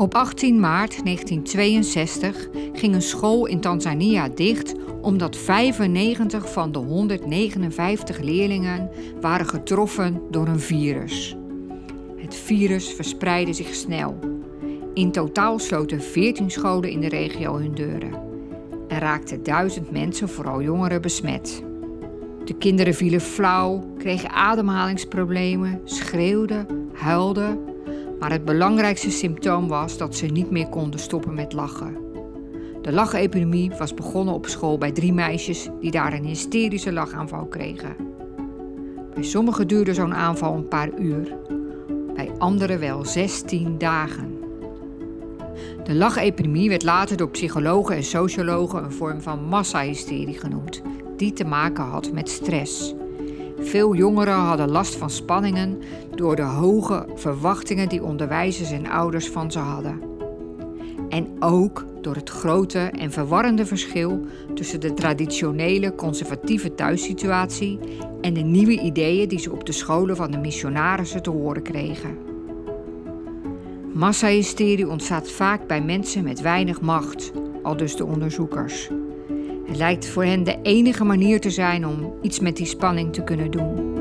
Op 18 maart 1962 ging een school in Tanzania dicht omdat 95 van de 159 leerlingen waren getroffen door een virus. Het virus verspreidde zich snel. In totaal sloten 14 scholen in de regio hun deuren. En raakten duizend mensen, vooral jongeren, besmet. De kinderen vielen flauw, kregen ademhalingsproblemen, schreeuwden, huilden. Maar het belangrijkste symptoom was dat ze niet meer konden stoppen met lachen. De lachepidemie was begonnen op school bij drie meisjes die daar een hysterische lachaanval kregen. Bij sommigen duurde zo'n aanval een paar uur, bij anderen wel 16 dagen. De lachepidemie werd later door psychologen en sociologen een vorm van massahysterie genoemd, die te maken had met stress. Veel jongeren hadden last van spanningen door de hoge verwachtingen die onderwijzers en ouders van ze hadden. En ook door het grote en verwarrende verschil tussen de traditionele conservatieve thuissituatie en de nieuwe ideeën die ze op de scholen van de missionarissen te horen kregen. Massahysterie ontstaat vaak bij mensen met weinig macht, al dus de onderzoekers. Het lijkt voor hen de enige manier te zijn om iets met die spanning te kunnen doen.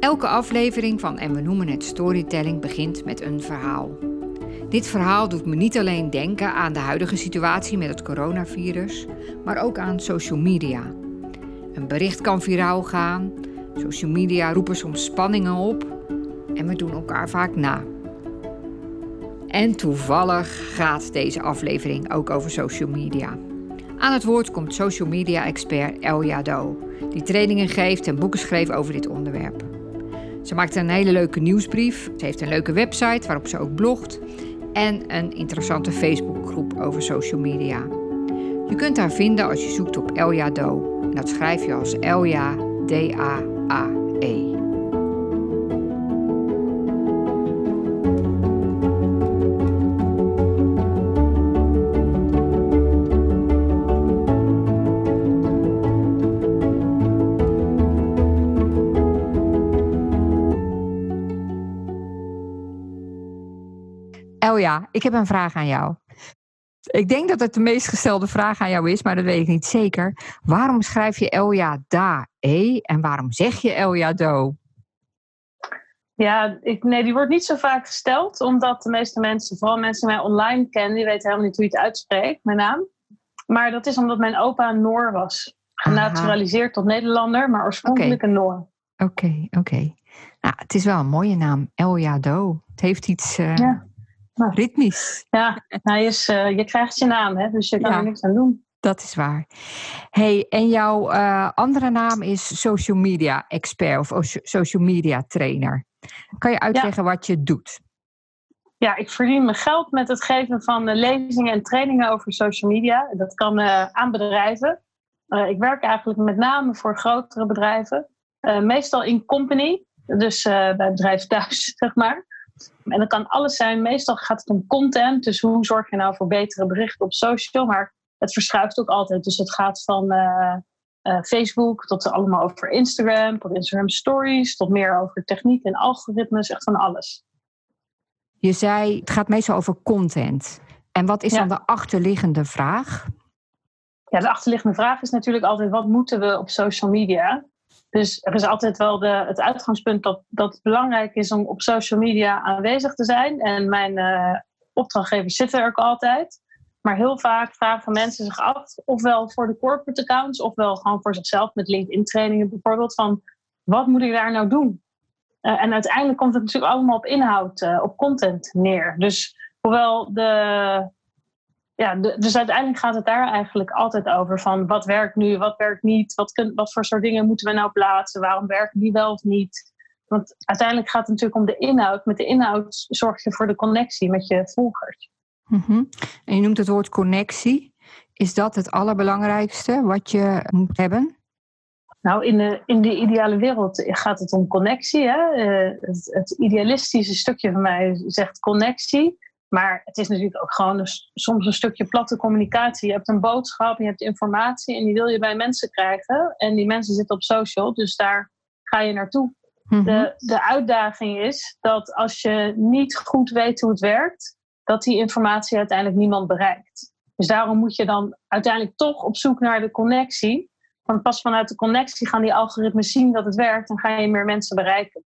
Elke aflevering van En we noemen het storytelling begint met een verhaal. Dit verhaal doet me niet alleen denken aan de huidige situatie met het coronavirus, maar ook aan social media. Een bericht kan viraal gaan, social media roepen soms spanningen op en we doen elkaar vaak na. En toevallig gaat deze aflevering ook over social media. Aan het woord komt social media expert Elja Do, die trainingen geeft en boeken schreef over dit onderwerp. Ze maakt een hele leuke nieuwsbrief, ze heeft een leuke website waarop ze ook blogt en een interessante Facebookgroep over social media. Je kunt haar vinden als je zoekt op Elja Do. En dat schrijf je als Elja D-A-A-E. Ik heb een vraag aan jou. Ik denk dat het de meest gestelde vraag aan jou is, maar dat weet ik niet zeker. Waarom schrijf je Elja Da E en waarom zeg je Elja Do? Ja, ik, nee, die wordt niet zo vaak gesteld, omdat de meeste mensen, vooral mensen die mij online kennen, die weten helemaal niet hoe je het uitspreekt, mijn naam. Maar dat is omdat mijn opa een Noor was. Genaturaliseerd tot Nederlander, maar oorspronkelijk een Noor. Oké, oké. Nou, het is wel een mooie naam, Elja Do. Het heeft iets uh, ja. Nou, ritmisch. Ja, hij is, uh, je krijgt je naam, hè, dus je kan er niks aan doen. Dat is waar. Hey, en jouw uh, andere naam is social media expert of social media trainer. Kan je uitleggen ja. wat je doet? Ja, ik verdien mijn geld met het geven van lezingen en trainingen over social media. Dat kan uh, aan bedrijven. ik werk eigenlijk met name voor grotere bedrijven. meestal in company, dus bij bedrijf thuis, zeg maar. En dat kan alles zijn. Meestal gaat het om content. Dus hoe zorg je nou voor betere berichten op social? Maar het verschuift ook altijd. Dus het gaat van uh, uh, Facebook tot allemaal over Instagram, tot Instagram Stories, tot meer over techniek en algoritmes, echt van alles. Je zei, het gaat meestal over content. En wat is ja. dan de achterliggende vraag? Ja, de achterliggende vraag is natuurlijk altijd: wat moeten we op social media? Dus er is altijd wel de, het uitgangspunt dat, dat het belangrijk is om op social media aanwezig te zijn. En mijn uh, opdrachtgevers zitten er ook altijd. Maar heel vaak vragen mensen zich af, ofwel voor de corporate accounts, ofwel gewoon voor zichzelf met LinkedIn trainingen bijvoorbeeld, van wat moet ik daar nou doen? Uh, en uiteindelijk komt het natuurlijk allemaal op inhoud, uh, op content neer. Dus hoewel de, ja, dus uiteindelijk gaat het daar eigenlijk altijd over van wat werkt nu, wat werkt niet, wat, kun, wat voor soort dingen moeten we nou plaatsen, waarom werken die wel of niet. Want uiteindelijk gaat het natuurlijk om de inhoud. Met de inhoud zorg je voor de connectie met je volgers. Mm -hmm. En je noemt het woord connectie. Is dat het allerbelangrijkste wat je moet hebben? Nou, in de, in de ideale wereld gaat het om connectie. Hè? Uh, het, het idealistische stukje van mij zegt connectie. Maar het is natuurlijk ook gewoon een, soms een stukje platte communicatie. Je hebt een boodschap, je hebt informatie en die wil je bij mensen krijgen. En die mensen zitten op social, dus daar ga je naartoe. Mhm. De, de uitdaging is dat als je niet goed weet hoe het werkt, dat die informatie uiteindelijk niemand bereikt. Dus daarom moet je dan uiteindelijk toch op zoek naar de connectie. Want pas vanuit de connectie gaan die algoritmes zien dat het werkt en ga je meer mensen bereiken.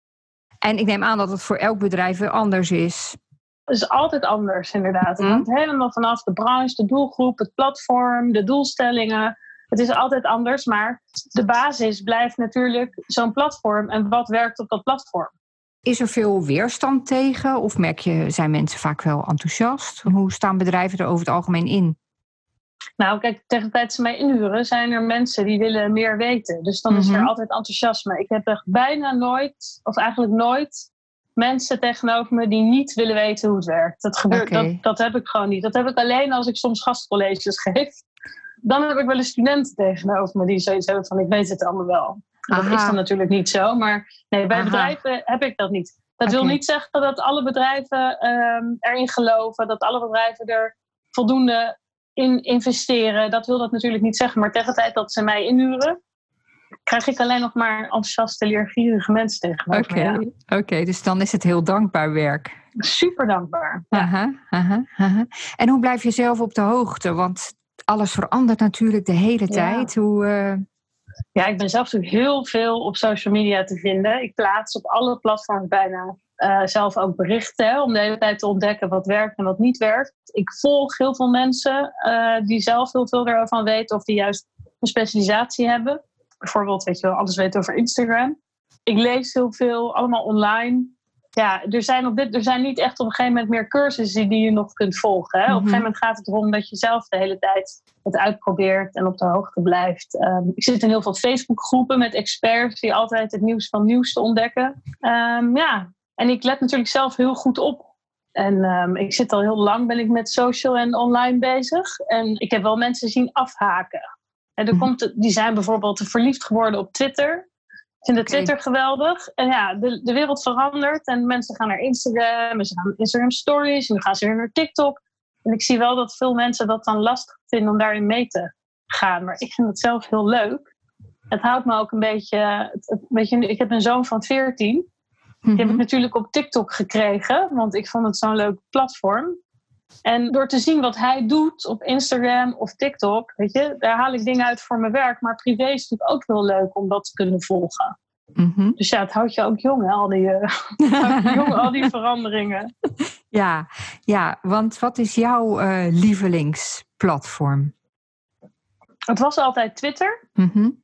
En ik neem aan dat het voor elk bedrijf weer anders is. Het is altijd anders, inderdaad. Het mhm. hangt helemaal vanaf de branche, de doelgroep, het platform, de doelstellingen. Het is altijd anders, maar de basis blijft natuurlijk zo'n platform en wat werkt op dat platform. Is er veel weerstand tegen of merk je, zijn mensen vaak wel enthousiast? Hoe staan bedrijven er over het algemeen in? Nou, kijk, tegen de tijd ze mij inhuren, zijn er mensen die willen meer weten. Dus dan is er mhm. altijd enthousiasme. Ik heb echt bijna nooit, of eigenlijk nooit, mensen tegenover me die niet willen weten hoe het werkt. Dat gebeurt, dat, dat heb ik gewoon niet. Dat heb ik alleen als ik soms gastcolleges geef. Dan heb ik wel eens studenten tegenover me die zoiets hebben van ik weet het allemaal wel. Dat is dan natuurlijk niet zo, maar nee, bij bedrijven heb ik dat niet. Dat wil niet zeggen dat alle bedrijven ehm, erin geloven, dat alle bedrijven er voldoende in investeren. Dat wil dat natuurlijk niet zeggen, maar tegen de tijd dat ze mij inhuren, krijg ik alleen nog maar enthousiaste, leergierige mensen tegenover. Oké, oké, dus dan is het heel dankbaar werk. Super dankbaar. Ja. Aha, aha, aha. En hoe blijf je zelf op de hoogte? Want alles verandert natuurlijk de hele tijd. Hoe, uh... Ja, ik ben zelf natuurlijk heel veel op social media te vinden. Ik plaats op alle platforms bijna uh, zelf ook berichten. om de hele tijd te ontdekken wat werkt en wat niet werkt. Ik volg heel veel mensen uh, die zelf heel veel erover weten. Of die juist een specialisatie hebben. Bijvoorbeeld, weet je wel, alles weten over Instagram. Ik lees heel veel, allemaal online ja, er zijn, op dit, er zijn niet echt op een gegeven moment meer cursussen die je nog kunt volgen. Hè? Op een gegeven mhm. moment gaat het erom dat je zelf de hele tijd het uitprobeert en op de hoogte blijft. Um, ik zit in heel veel Facebookgroepen met experts die altijd het nieuws van nieuws te ontdekken. Um, ja, en ik let natuurlijk zelf heel goed op. En um, ik zit al heel lang ben ik met social en online bezig. En ik heb wel mensen zien afhaken. En er mhm. komt, die zijn bijvoorbeeld verliefd geworden op Twitter. Ik vind Twitter geweldig. En ja, de, de wereld verandert en mensen gaan naar Instagram en ze gaan Instagram Stories en dan gaan ze weer naar TikTok. En ik zie wel dat veel mensen dat dan lastig vinden om daarin mee te gaan. Maar ik vind het zelf heel leuk. Het houdt me ook een beetje. weet je, ik heb een zoon van 14. Die heb ik mhm. natuurlijk op TikTok gekregen, want ik vond het zo'n leuk platform. En door te zien wat hij doet op Instagram of TikTok, weet je, daar haal ik dingen uit voor mijn werk. Maar privé is natuurlijk ook heel leuk om dat te kunnen volgen. Mhm. Dus ja, het houdt je ook jong, al die, uh, jong, al die veranderingen. Ja, ja, want wat is jouw uh, lievelingsplatform? Het was altijd Twitter. Mm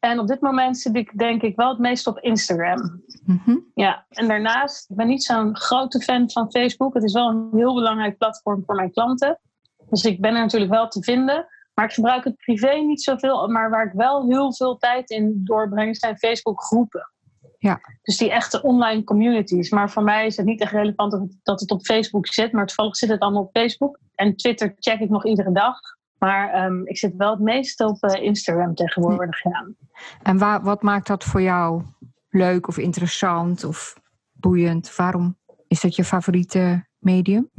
en op dit moment zit ik denk ik wel het meest op Instagram. Mhm. Ja, en daarnaast, ik ben niet zo'n grote fan van Facebook. Het is wel een heel belangrijk platform voor mijn klanten. Dus ik ben er natuurlijk wel te vinden. Maar ik gebruik het privé niet zoveel. Maar waar ik wel heel veel tijd in doorbreng, zijn Facebook groepen. Ja. Dus die echte online communities. Maar voor mij is het niet echt relevant dat het op Facebook zit. Maar toevallig zit het allemaal op Facebook. En Twitter check ik nog iedere dag. Maar ehm, ik zit wel het meest op uh, Instagram tegenwoordig. Ja. En waar, wat maakt dat voor jou leuk of interessant of boeiend? Waarom is dat je favoriete medium?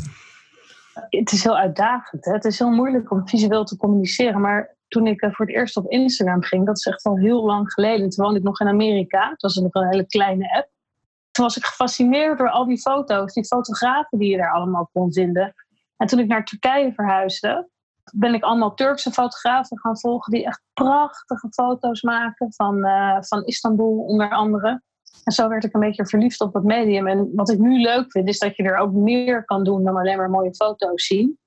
Het is heel uitdagend. Hè? Het is heel moeilijk om visueel te communiceren. Maar toen ik eh, voor het eerst op Instagram ging, dat is echt al heel lang geleden. Toen woonde ik nog in Amerika. Het was nog een hele kleine app. Toen was ik gefascineerd door al die foto's, die fotografen die je daar allemaal kon vinden. En toen ik naar Turkije verhuisde, ben ik allemaal Turkse fotografen gaan volgen die echt prachtige foto's maken van, uh, van Istanbul onder andere. En zo werd ik een beetje verliefd op het medium. En wat ik nu leuk vind, is dat je er ook meer kan doen dan alleen maar mooie foto's zien.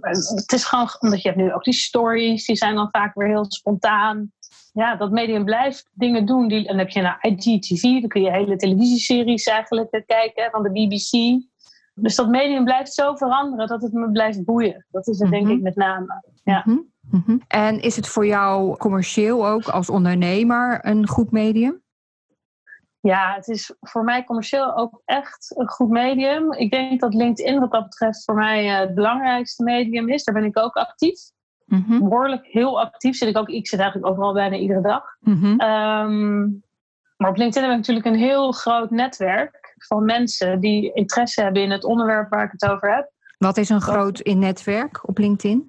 Het is gewoon omdat je hebt nu ook die stories, die zijn dan vaak weer heel spontaan. Ja, dat medium blijft dingen doen. Die, en dan heb je naar IGTV, dan kun je hele televisieseries eigenlijk kijken van de BBC. Dus dat medium blijft zo veranderen dat het me blijft boeien. Dat is het denk mhm. ik met name. Ja. Mhm. Mhm. En is het voor jou commercieel ook als ondernemer een goed medium? Ja, het is voor mij commercieel ook echt een goed medium. Ik denk dat LinkedIn wat dat betreft voor mij eh, het belangrijkste medium is. Daar ben ik ook actief. Behoorlijk heel actief zit ik ook. Ik zit eigenlijk overal bijna iedere dag. Ehm, maar op LinkedIn heb ik natuurlijk een heel groot netwerk van mensen die interesse hebben in het onderwerp waar ik het over heb. Wat is een groot in netwerk op LinkedIn?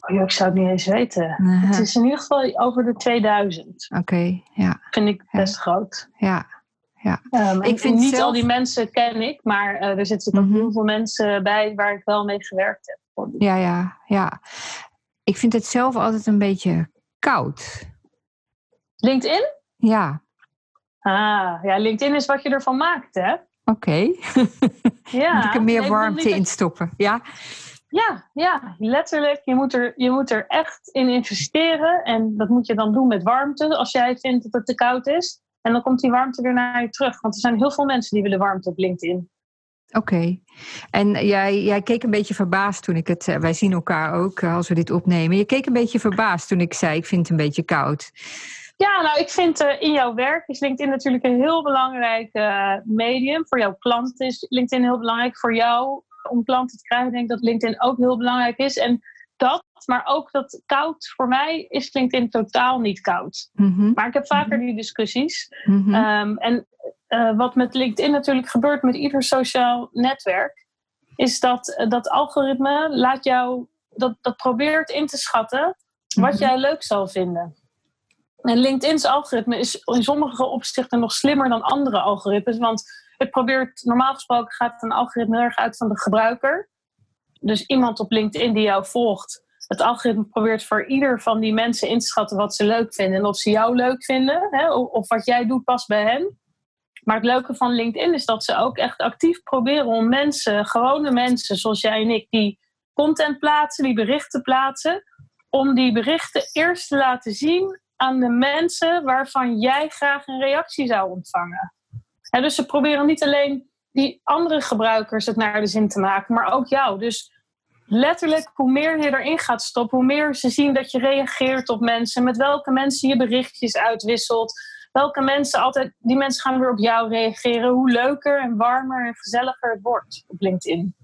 Oh, ik zou het niet eens weten. Het is in ieder geval over de 2000. Oké, ja. Vind ik best groot. Ja, ja. Um, ik vind niet al die mensen ken ik, maar uh, er zitten ook mm heel veel mensen bij waar ik wel mee gewerkt heb. Ja, ja, ja. Ik vind het zelf altijd een beetje koud. LinkedIn? Ja. Ah, ja, LinkedIn is wat je ervan maakt, hè? Oké. ja. Moet ik er meer warmte in stoppen? Ja. Ja, ja, letterlijk. Je moet, er, je moet er echt in investeren. En dat moet je dan doen met warmte als jij vindt dat het te koud is. En dan komt die warmte weer naar je terug. Want er zijn heel veel mensen die willen warmte op LinkedIn. Oké. En jij, jij keek een beetje verbaasd toen ik het. Eh, wij zien elkaar ook eh, als we dit opnemen. Je keek een beetje verbaasd toen ik zei: Ik vind het een beetje koud. Ja, nou, ik vind uh, in jouw werk is LinkedIn natuurlijk een heel belangrijk uh, medium. Voor jouw klanten is LinkedIn heel belangrijk. Voor jou om klanten te krijgen, denk ik dat LinkedIn ook heel belangrijk is. En dat, maar ook dat koud, voor mij is LinkedIn totaal niet koud. Mm-hmm. Maar ik heb vaker die discussies. Mm-hmm. Um, en uh, wat met LinkedIn natuurlijk gebeurt met ieder sociaal netwerk, is dat dat algoritme laat jou, dat, dat probeert in te schatten wat jij leuk zal vinden. En LinkedIn's algoritme is in sommige opzichten nog slimmer dan andere algoritmes. Want het probeert, normaal gesproken gaat een algoritme erg uit van de gebruiker. Dus iemand op LinkedIn die jou volgt. Het algoritme probeert voor ieder van die mensen in te schatten wat ze leuk vinden. En of ze jou leuk vinden. Hè, of wat jij doet past bij hen. Maar het leuke van LinkedIn is dat ze ook echt actief proberen om mensen, gewone mensen zoals jij en ik, die content plaatsen, die berichten plaatsen. Om die berichten eerst te laten zien aan de mensen waarvan jij graag een reactie zou ontvangen. En dus ze proberen niet alleen die andere gebruikers het naar de zin te maken, maar ook jou. Dus letterlijk, hoe meer je erin gaat stoppen, hoe meer ze zien dat je reageert op mensen, met welke mensen je berichtjes uitwisselt, welke mensen altijd, die mensen gaan weer op jou reageren, hoe leuker en warmer en gezelliger het wordt op LinkedIn.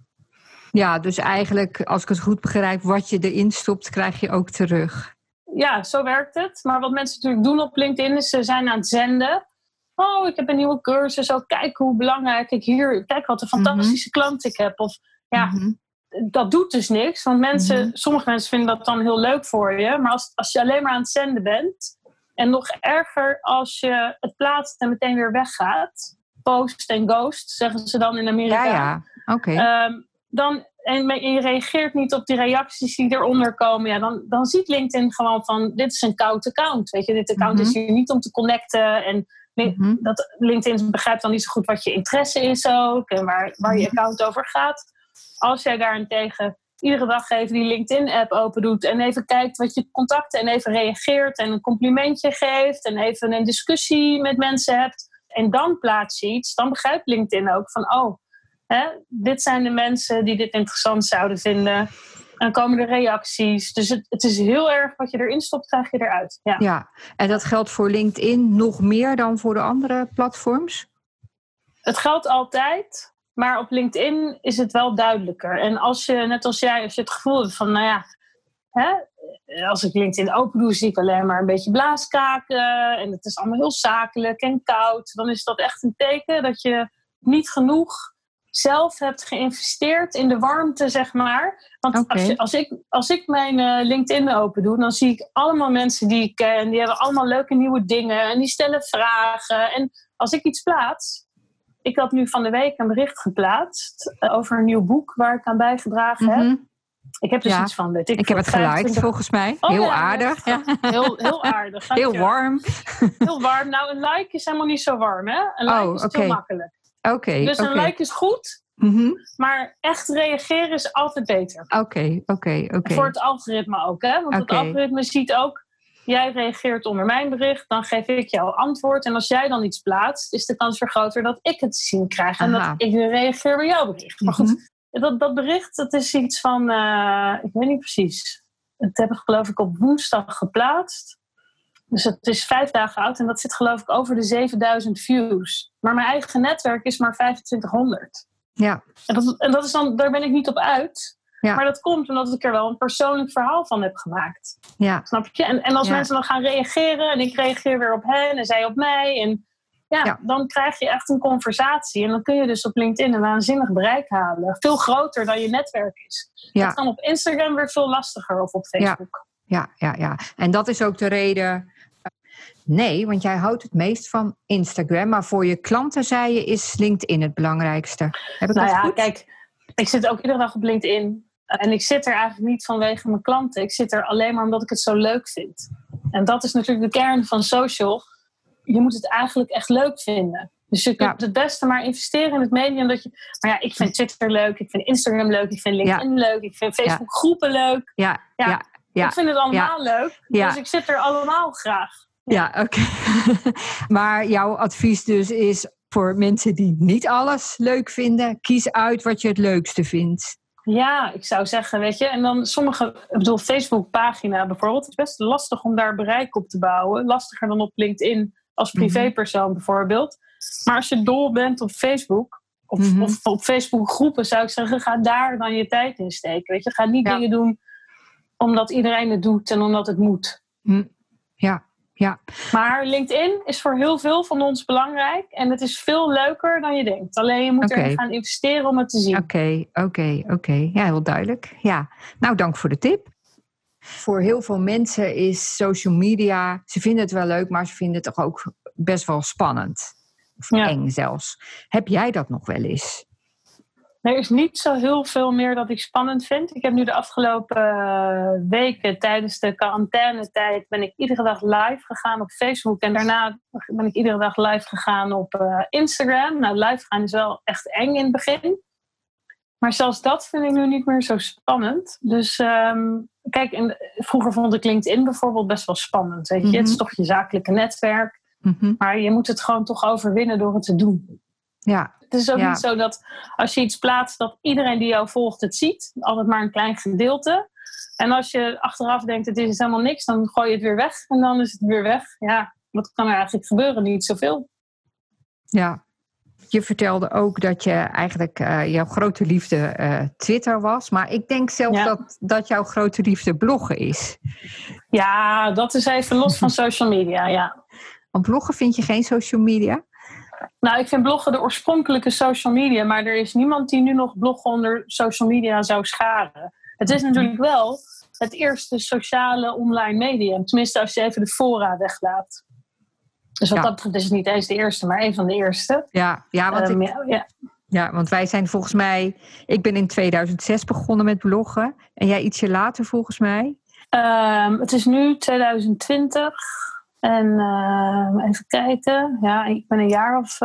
Ja, dus eigenlijk, als ik het goed begrijp, wat je erin stopt, krijg je ook terug. Ja, zo werkt het. Maar wat mensen natuurlijk doen op LinkedIn is ze zijn aan het zenden. Oh, ik heb een nieuwe cursus. Oh, kijk hoe belangrijk ik hier. Kijk wat een fantastische mm-hmm. klant ik heb. Of ja, mm-hmm. dat doet dus niks. Want mensen, Mm-hmm. sommige mensen vinden dat dan heel leuk voor je. Maar als, als je alleen maar aan het zenden bent. En nog erger als je het plaatst en meteen weer weggaat. Post en ghost, zeggen ze dan in Amerika. Ja, ja. Oké. Okay. Um, dan en je reageert niet op die reacties die eronder komen, ja, dan, dan ziet LinkedIn gewoon van dit is een koud account. Weet je, dit account is hier niet om te connecten. En mm-hmm. dat, LinkedIn begrijpt dan niet zo goed wat je interesse is ook en waar, waar je account over gaat. Als jij daarentegen iedere dag even die LinkedIn-app open doet en even kijkt wat je contacten en even reageert en een complimentje geeft en even een discussie met mensen hebt en dan plaats je iets, dan begrijpt LinkedIn ook van oh. Hè, dit zijn de mensen die dit interessant zouden vinden. En dan komen de reacties. Dus het, het, is heel erg wat je erin stopt, krijg je eruit. Ja. ja, en dat geldt voor LinkedIn nog meer dan voor de andere platforms? Het geldt altijd, maar op LinkedIn is het wel duidelijker. En als je, net als jij, als je het gevoel hebt van, nou ja, hè, als ik LinkedIn open doe, zie ik alleen maar een beetje blaaskaken. En het is allemaal heel zakelijk en koud. Dan is dat echt een teken dat je niet genoeg zelf hebt geïnvesteerd in de warmte, zeg maar. Want okay. als, je, als, ik, als ik mijn uh, LinkedIn open doe, dan zie ik allemaal mensen die ik ken. Die hebben allemaal leuke nieuwe dingen en die stellen vragen. En als ik iets plaats... Ik had nu van de week een bericht geplaatst uh, over een nieuw boek waar ik aan bijgedragen mm -hmm. heb. Ik heb dus ja. iets van, weet ik. Ik heb het geliked, volgens mij. Oh, heel ja, aardig. Ja. Heel, heel aardig. heel warm. Heel warm. Nou, een like is helemaal niet zo warm, hè? Een like oh, is okay. heel makkelijk. Oké. Okay, dus okay. een like is goed, mm -hmm. maar echt reageren is altijd beter. Oké, oké, oké. Voor het algoritme ook, hè? Want het algoritme ziet ook, jij reageert onder mijn bericht, dan geef ik jou antwoord. En als jij dan iets plaatst, is de kans weer groter dat ik het te zien krijg. En Aha. dat ik weer reageer bij jouw bericht. Maar goed, Mhm. dat, dat bericht, dat is iets van, uh, ik weet niet precies. Het heb ik geloof ik op woensdag geplaatst. Dus het is vijf dagen oud en dat zit geloof ik over de 7000 views. Maar mijn eigen netwerk is maar 2500. Ja. En, dat, en dat is dan, daar ben ik niet op uit. Ja. Maar dat komt omdat ik er wel een persoonlijk verhaal van heb gemaakt. Ja. Snap je? En, en als Ja. mensen dan gaan reageren en ik reageer weer op hen en zij op mij. En ja, Ja. dan krijg je echt een conversatie. En dan kun je dus op LinkedIn een waanzinnig bereik halen. Veel groter dan je netwerk is. Ja. Dat kan op Instagram weer veel lastiger of op Facebook. Ja, ja, ja. En dat is ook de reden Nee, want jij houdt het meest van Instagram. Maar voor je klanten, zei je, is LinkedIn het belangrijkste. Heb ik nou dat ja, goed? kijk, ik zit ook iedere dag op LinkedIn. En ik zit er eigenlijk niet vanwege mijn klanten. Ik zit er alleen maar omdat ik het zo leuk vind. En dat is natuurlijk de kern van social. Je moet het eigenlijk echt leuk vinden. Dus je kunt Ja. het beste maar investeren in het medium dat je. Maar ja, ik vind Twitter leuk, ik vind Instagram leuk, ik vind LinkedIn leuk, ik vind Facebook groepen leuk. Ja, Ja. ja. Ik vind het allemaal leuk. Ja. Dus ik zit er allemaal graag. Ja, oké. maar jouw advies dus is voor mensen die niet alles leuk vinden, kies uit wat je het leukste vindt. Ja, ik zou zeggen, weet je. En dan sommige, ik bedoel, Facebook-pagina bijvoorbeeld, is best lastig om daar bereik op te bouwen. Lastiger dan op LinkedIn als Mhm. privépersoon bijvoorbeeld. Maar als je dol bent op Facebook, of, Mhm. of op Facebook-groepen, zou ik zeggen, ga daar dan je tijd in steken. Weet je, ga niet Ja. dingen doen omdat iedereen het doet en omdat het moet. Hm. Ja, ja. Maar LinkedIn is voor heel veel van ons belangrijk en het is veel leuker dan je denkt. Alleen je moet Oké. erin gaan investeren om het te zien. Oké, oké, oké. Ja, heel duidelijk. Ja, nou dank voor de tip. Voor heel veel mensen is social media, ze vinden het wel leuk, maar ze vinden het toch ook best wel spannend. Of Ja. eng zelfs. Heb jij dat nog wel eens? Er is niet zo heel veel meer dat ik spannend vind. Ik heb nu de afgelopen eh, weken tijdens de quarantainetijd ben ik iedere dag live gegaan op Facebook. En daarna ben ik iedere dag live gegaan op eh, Instagram. Nou, live gaan is wel echt eng in het begin. Maar zelfs dat vind ik nu niet meer zo spannend. Dus ehm, kijk, in, vroeger vond ik LinkedIn bijvoorbeeld best wel spannend. Weet je? Het is Mhm. toch je zakelijke netwerk. Mhm. Maar je moet het gewoon toch overwinnen door het te doen. Ja, Het is ook Ja. niet zo dat als je iets plaatst, dat iedereen die jou volgt het ziet. Altijd maar een klein gedeelte. En als je achteraf denkt, het is helemaal niks, dan gooi je het weer weg. En dan is het weer weg. Ja, wat kan er eigenlijk gebeuren? Niet zoveel. ja. Je vertelde ook dat je eigenlijk eh, jouw grote liefde eh, Twitter was. Maar ik denk zelfs Ja. dat, dat jouw grote liefde bloggen is. Ja, dat is even los van social media, ja. Want bloggen vind je geen social media? Nou, ik vind bloggen de oorspronkelijke social media, maar er is niemand die nu nog bloggen onder social media zou scharen. Het is natuurlijk wel het eerste sociale online medium. Tenminste, als je even de fora weglaat. Dus wat Ja. dat betreft is het niet eens de eerste, maar een van de eerste. Ja, ja want Ehm, ik, ja, ja. Ja, want wij zijn volgens mij. Ik ben in 2006 begonnen met bloggen. En jij ietsje later volgens mij. Ehm, het is nu 2020. En ehm, even kijken. Ja, ik ben een jaar of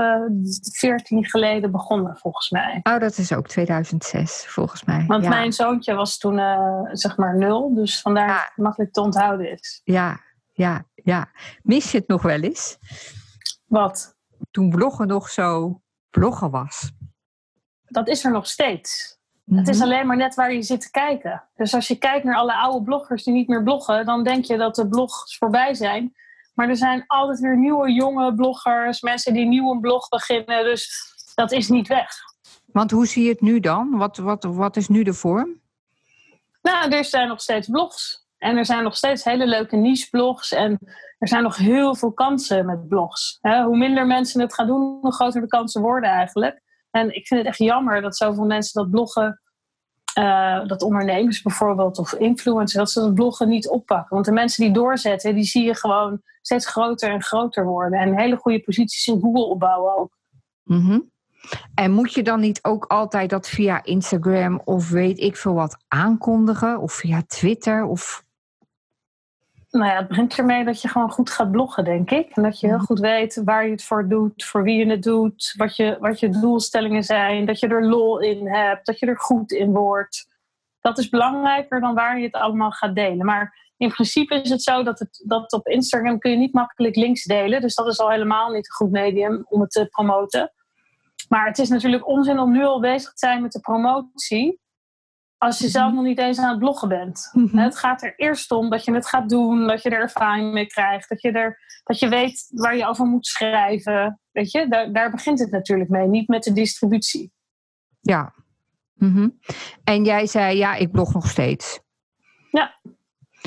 veertien geleden begonnen, volgens mij. Oh, dat is ook 2006 volgens mij. Want ja. mijn zoontje was toen eh, zeg maar nul. Dus vandaar Ja. dat het makkelijk te onthouden is. ja, ja, ja. Mis je het nog wel eens? Wat? Toen bloggen nog zo bloggen was. Dat is er nog steeds. Het is Mhm. alleen maar net waar je zit te kijken. Dus als je kijkt naar alle oude bloggers die niet meer bloggen, dan denk je dat de blogs voorbij zijn. Maar er zijn altijd weer nieuwe jonge bloggers, mensen die nieuw een blog beginnen. Dus dat is niet weg. Want hoe zie je het nu dan? Wat, wat, wat is nu de vorm? Nou, er zijn nog steeds blogs. En er zijn nog steeds hele leuke niche-blogs. En er zijn nog heel veel kansen met blogs. Hoe minder mensen het gaan doen, hoe groter de kansen worden eigenlijk. En ik vind het echt jammer dat zoveel mensen dat bloggen, eh, dat ondernemers bijvoorbeeld of influencers, dat ze dat bloggen niet oppakken. Want de mensen die doorzetten, die zie je gewoon steeds groter en groter worden. En hele goede posities in Google opbouwen ook. Mhm. En moet je dan niet ook altijd dat via Instagram of weet ik veel wat aankondigen? Of via Twitter? Of... Nou ja, het begint ermee dat je gewoon goed gaat bloggen, denk ik. En dat je heel Mhm. goed weet waar je het voor doet, voor wie je het doet, wat je, wat je doelstellingen zijn, dat je er lol in hebt, dat je er goed in wordt. Dat is belangrijker dan waar je het allemaal gaat delen. Maar in principe is het zo dat, het, dat op Instagram kun je niet makkelijk links delen. Dus dat is al helemaal niet een goed medium om het te promoten. Maar het is natuurlijk onzin om nu al bezig te zijn met de promotie. Als je zelf nog niet eens aan het bloggen bent. Mhm. Het gaat er eerst om dat je het gaat doen, dat je er ervaring mee krijgt, dat je, er, dat je weet waar je over moet schrijven. Weet je, daar, daar begint het natuurlijk mee, niet met de distributie. Ja. Mhm. En jij zei, ja, ik blog nog steeds.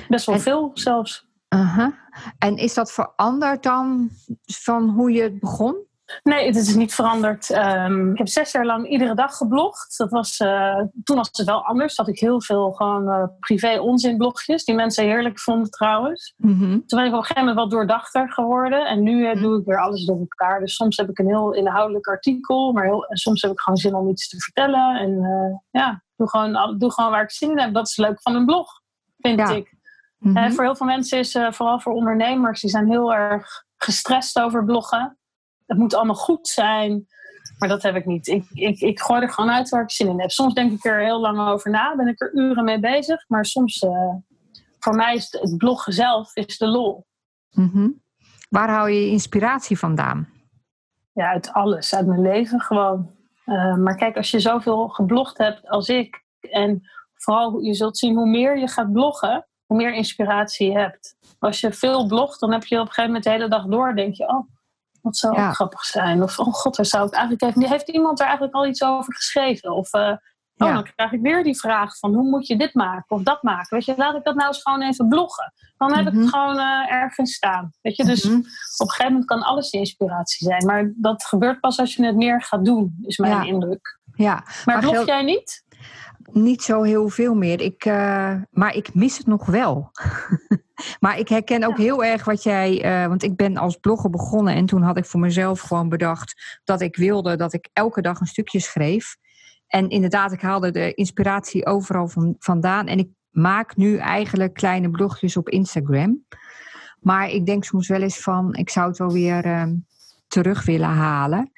Best wel En- veel zelfs. Aha. En is dat veranderd dan van hoe je het begon? Nee, het is niet veranderd. Ehm, ik heb zes jaar lang iedere dag geblogd. Dat was, uh, toen was het wel anders. Had ik heel veel gewoon uh, privé onzinblogjes, die mensen heerlijk vonden trouwens. Mhm. Toen ben ik op een gegeven moment wat doordachter geworden. En nu uh, doe ik weer alles door elkaar. Dus soms heb ik een heel inhoudelijk artikel, maar heel, en soms heb ik gewoon zin om iets te vertellen. En ja, doe gewoon, doe gewoon waar ik zin in heb. Dat is leuk van een blog, vind ik. Mm voor heel veel mensen is, vooral voor ondernemers, die zijn heel erg gestrest over bloggen het moet allemaal goed zijn. Maar dat heb ik niet. Ik, ik, ik gooi er gewoon uit waar ik zin in heb. Soms denk ik er heel lang over na, ben ik er uren mee bezig. Maar soms, uh, voor mij is het, bloggen zelf is de lol. Mhm. Waar hou je inspiratie vandaan? Ja, uit alles. Uit mijn leven gewoon. Uh, maar kijk, als je zoveel geblogd hebt als ik... en vooral je zult zien hoe meer je gaat bloggen... hoe meer inspiratie je hebt. Als je veel blogt, dan heb je op een gegeven moment de hele dag door... denk je, oh, dat zou ook grappig zijn. Of, oh god, daar zou ik eigenlijk even... Heeft iemand er eigenlijk al iets over geschreven? Of, uh, oh, dan krijg ik weer die vraag van, hoe moet je dit maken of dat maken? Weet je, laat ik dat nou eens gewoon even bloggen. Dan heb ik het mhm. gewoon uh, ergens staan. Weet je, dus mhm. op een gegeven moment kan alles inspiratie zijn. Maar dat gebeurt pas als je het meer gaat doen, is mijn indruk. Ja. Maar, maar blog jij niet? Niet zo heel veel meer. Ik, uh, maar ik mis het nog wel. maar ik herken ook heel erg wat jij. Uh, want ik ben als blogger begonnen en toen had ik voor mezelf gewoon bedacht dat ik wilde dat ik elke dag een stukje schreef. En inderdaad, ik haalde de inspiratie overal van, vandaan. En ik maak nu eigenlijk kleine blogjes op Instagram. Maar ik denk soms wel eens van, ik zou het wel weer. Uh, terug willen halen.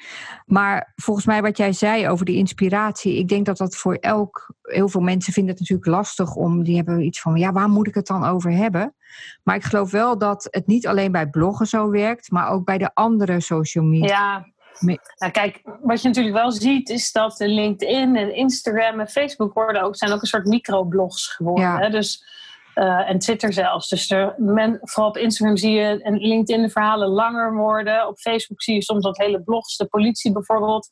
Maar volgens mij wat jij zei over die inspiratie, ik denk dat dat voor elk, heel veel mensen vinden het natuurlijk lastig om, die hebben iets van, ja, waar moet ik het dan over hebben? Maar ik geloof wel dat het niet alleen bij bloggen zo werkt, maar ook bij de andere social media. Ja. Nou, kijk, wat je natuurlijk wel ziet, is dat LinkedIn en Instagram en Facebook worden ook, zijn ook een soort microblogs geworden. Ja. Hè? Dus uh, en Twitter zelfs. Dus er, men, vooral op Instagram zie je en LinkedIn de verhalen langer worden. Op Facebook zie je soms dat hele blogs, de politie bijvoorbeeld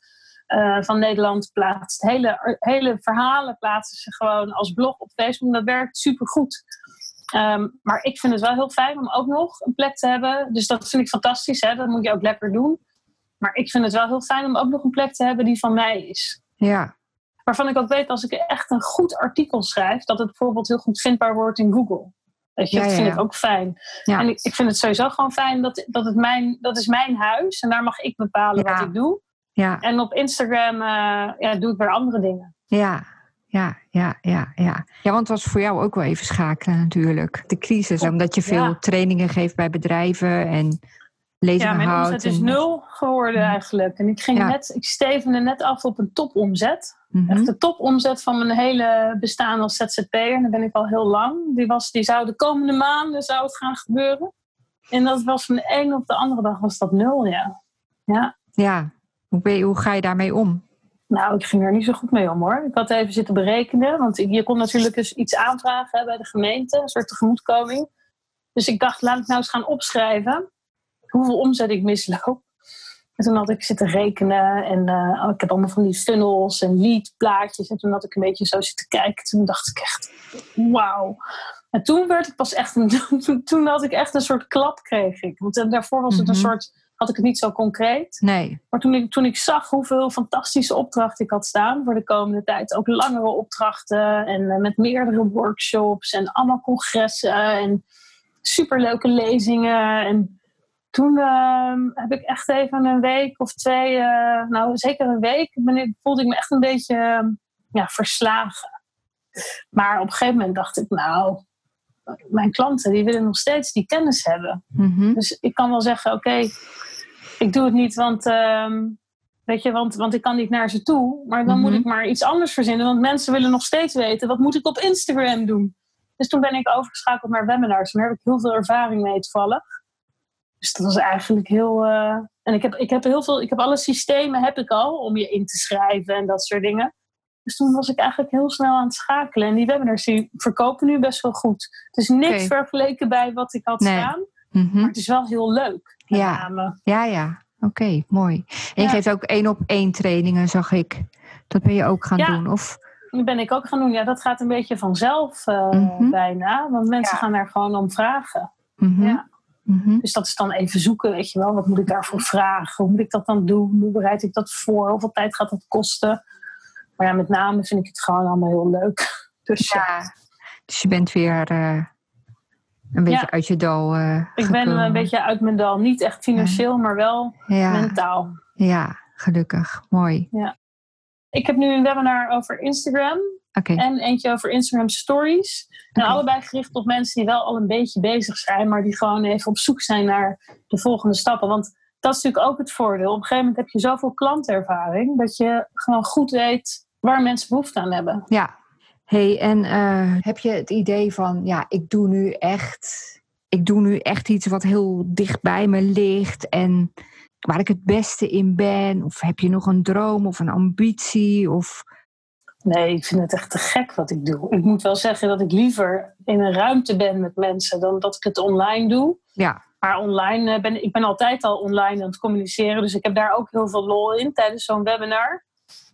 uh, van Nederland plaatst. Hele, hele verhalen plaatsen ze gewoon als blog op Facebook. Dat werkt supergoed. Um, maar ik vind het wel heel fijn om ook nog een plek te hebben. Dus dat vind ik fantastisch. Hè? Dat moet je ook lekker doen. Maar ik vind het wel heel fijn om ook nog een plek te hebben die van mij is. Ja, Waarvan ik ook weet als ik echt een goed artikel schrijf, dat het bijvoorbeeld heel goed vindbaar wordt in Google. Weet je, dat vind ik ook fijn. En ik, ik, vind het sowieso gewoon fijn dat, dat het mijn, dat is mijn huis en daar mag ik bepalen wat ik doe. Ja. En op Instagram uh, ja, doe ik weer andere dingen. Ja, ja, ja, ja, ja. Ja, want het was voor jou ook wel even schakelen natuurlijk. De crisis, omdat je veel trainingen geeft bij bedrijven en ja, mijn omzet is nul geworden mhm. eigenlijk. En ik, ging net, ik stevende net af op een topomzet. Mm Echt de topomzet van mijn hele bestaan als ZZP'er. En daar ben ik al heel lang. Die, was, die zou de komende maanden zou het gaan gebeuren. En dat was van de ene op de andere dag was dat nul, ja. Ja, ja. Hoe, ben je, hoe ga je daarmee om? Nou, ik ging er niet zo goed mee om hoor. Ik had even zitten berekenen. Want je kon natuurlijk eens iets aanvragen bij de gemeente. Een soort tegemoetkoming. Dus ik dacht, laat ik nou eens gaan opschrijven hoeveel omzet ik misloop. En toen had ik zitten rekenen en uh, ik heb allemaal van die funnels en leadplaatjes. En toen had ik een beetje zo zitten kijken. Toen dacht ik echt, wauw. En toen werd ik pas echt een, toen, toen had ik echt een soort klap kreeg ik. Want eh, daarvoor was het een mhm. soort, had ik het niet zo concreet. Nee. Maar toen ik, toen ik zag hoeveel fantastische opdrachten ik had staan voor de komende tijd. Ook langere opdrachten en eh, met meerdere workshops en allemaal congressen en superleuke lezingen en toen ehm, heb ik echt even een week of twee, uh, nou zeker een week, ben voelde ik me echt een beetje ehm, ja, verslagen. Maar op een gegeven moment dacht ik, nou, mijn klanten die willen nog steeds die kennis hebben. Mhm. Dus ik kan wel zeggen, oké, ik doe het niet, want, ehm, weet je, want, want ik kan niet naar ze toe. Maar dan moet mhm. ik maar iets anders verzinnen, want mensen willen nog steeds weten, wat moet ik op Instagram doen? Dus toen ben ik overgeschakeld naar webinars. Daar heb ik heel veel ervaring mee toevallig. Dus dat was eigenlijk heel. Uh, en ik heb, ik heb heel veel, ik heb alle systemen heb ik al om je in te schrijven en dat soort dingen. Dus toen was ik eigenlijk heel snel aan het schakelen. En die webinars die verkopen nu best wel goed. Het is niks vergeleken bij wat ik had staan. Mhm. Maar het is wel heel leuk. Ja. ja, ja. Oké, mooi. En je geeft ook één op één trainingen, zag ik. Dat ben je ook gaan doen, of? Dat ben ik ook gaan doen. Ja, dat gaat een beetje vanzelf uh, bijna. Want mensen gaan daar gewoon om vragen. Mm Ja. Mhm. Dus dat is dan even zoeken, weet je wel. Wat moet ik daarvoor vragen? Hoe moet ik dat dan doen? Hoe bereid ik dat voor? Hoeveel tijd gaat dat kosten? Maar ja, met name vind ik het gewoon allemaal heel leuk. Dus ja. Dus je bent weer uh, een beetje uit je dal uh, Ik ben een beetje uit mijn dal. Niet echt financieel, maar wel mentaal. Ja, gelukkig. Mooi. Ja. Ik heb nu een webinar over Instagram. En eentje over Instagram Stories. En allebei gericht op mensen die wel al een beetje bezig zijn, maar die gewoon even op zoek zijn naar de volgende stappen. Want dat is natuurlijk ook het voordeel. Op een gegeven moment heb je zoveel klantervaring dat je gewoon goed weet waar mensen behoefte aan hebben. Ja. Hey, en uh, heb je het idee van, ja, ik doe nu echt, ik doe nu echt iets wat heel dicht bij me ligt en waar ik het beste in ben? Of heb je nog een droom of een ambitie? Of Nee, ik vind het echt te gek wat ik doe. Ik moet wel zeggen dat ik liever in een ruimte ben met mensen dan dat ik het online doe. Ja. Maar online eh, ben ik ben altijd al online aan het communiceren. Dus ik heb daar ook heel veel lol in tijdens zo'n webinar.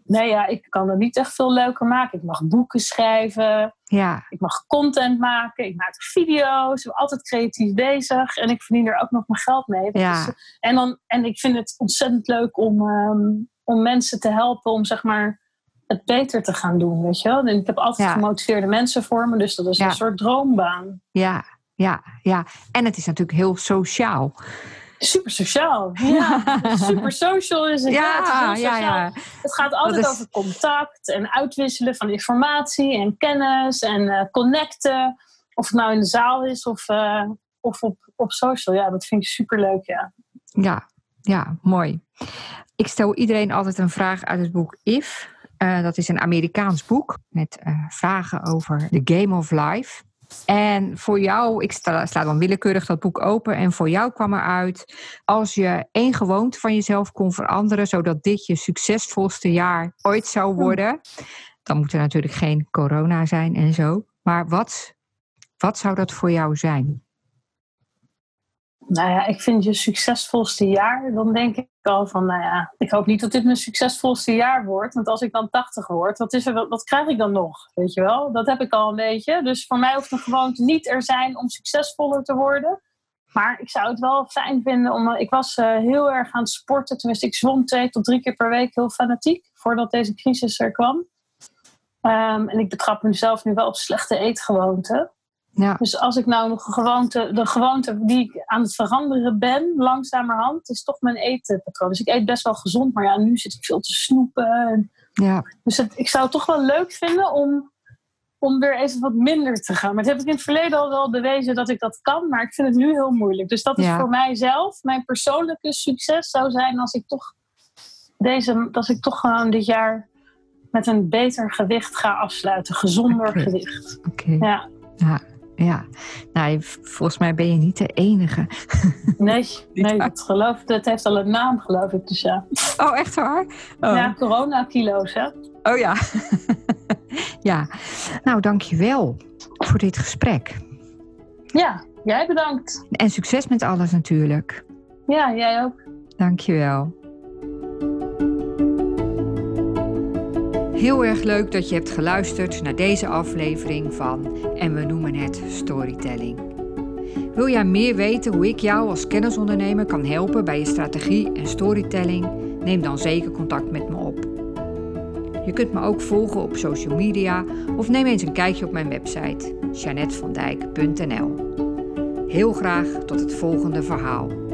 Nee, ja, ik kan het niet echt veel leuker maken. Ik mag boeken schrijven. Ja. Ik mag content maken. Ik maak video's. Ik ben altijd creatief bezig. En ik verdien er ook nog mijn geld mee. Ja. en, dan, en ik vind het ontzettend leuk om, um, om mensen te helpen om zeg maar het beter te gaan doen, weet je wel. En ik heb altijd gemotiveerde mensen voor me, dus dat is een soort droombaan. Ja, ja, ja. En het is natuurlijk heel sociaal. Super sociaal. Ja, super social is het. Ja, het, is ja, ja. het gaat altijd over contact en uitwisselen van informatie en kennis en uh, connecten. Of het nou in de zaal is of, uh, of op, op social. Ja, dat vind ik super leuk, ja. Ja, ja, mooi. Ik stel iedereen altijd een vraag uit het boek If. Uh, dat is een Amerikaans boek met vragen over the game of life. En voor jou, ik sla, sla, dan willekeurig dat boek open. En voor jou kwam eruit, als je één gewoonte van jezelf kon veranderen, zodat dit je succesvolste jaar ooit zou worden. Dan moet er natuurlijk geen corona zijn en zo. Maar wat, wat zou dat voor jou zijn? Nou ja, ik vind je succesvolste jaar, dan denk ik al van, nou ja, ik hoop niet dat dit mijn succesvolste jaar wordt. Want als ik dan 80 word, wat, is er, wat krijg ik dan nog? Weet je wel? Dat heb ik al een beetje. Dus voor mij hoeft een gewoonte niet er zijn om succesvoller te worden. Maar ik zou het wel fijn vinden om. Ik was uh, heel erg aan het sporten. Tenminste, ik zwom twee tot drie keer per week heel fanatiek. Voordat deze crisis er kwam. Um, en ik betrap mezelf nu wel op slechte eetgewoonten. Ja. Dus als ik nou nog een gewoonte, de gewoonte die ik aan het veranderen ben, langzamerhand, is toch mijn etenpatroon. Dus ik eet best wel gezond, maar ja, nu zit ik veel te snoepen. Ja. Dus ik zou het toch wel leuk vinden om, om weer even wat minder te gaan. Maar dat heb ik in het verleden al wel bewezen dat ik dat kan, maar ik vind het nu heel moeilijk. Dus dat is voor mijzelf, mijn persoonlijke succes zou zijn als ik toch deze, als ik toch gewoon dit jaar met een beter gewicht ga afsluiten, gezonder gewicht. Oké. Ja. Ja, ja, nou, volgens mij ben je niet de enige. Nee, nee het, geloof, het heeft al een naam, geloof ik. Dus ja. Oh, echt waar? Oh. Ja, corona-kilo's, hè? Oh ja. ja, nou, dankjewel voor dit gesprek. Ja, jij bedankt. En succes met alles natuurlijk. Ja, jij ook. Dankjewel. Heel erg leuk dat je hebt geluisterd naar deze aflevering van En we noemen het Storytelling. Wil jij meer weten hoe ik jou als kennisondernemer kan helpen bij je strategie en storytelling? Neem dan zeker contact met me op. Je kunt me ook volgen op social media of neem eens een kijkje op mijn website janetvandijk.nl. Heel graag tot het volgende verhaal.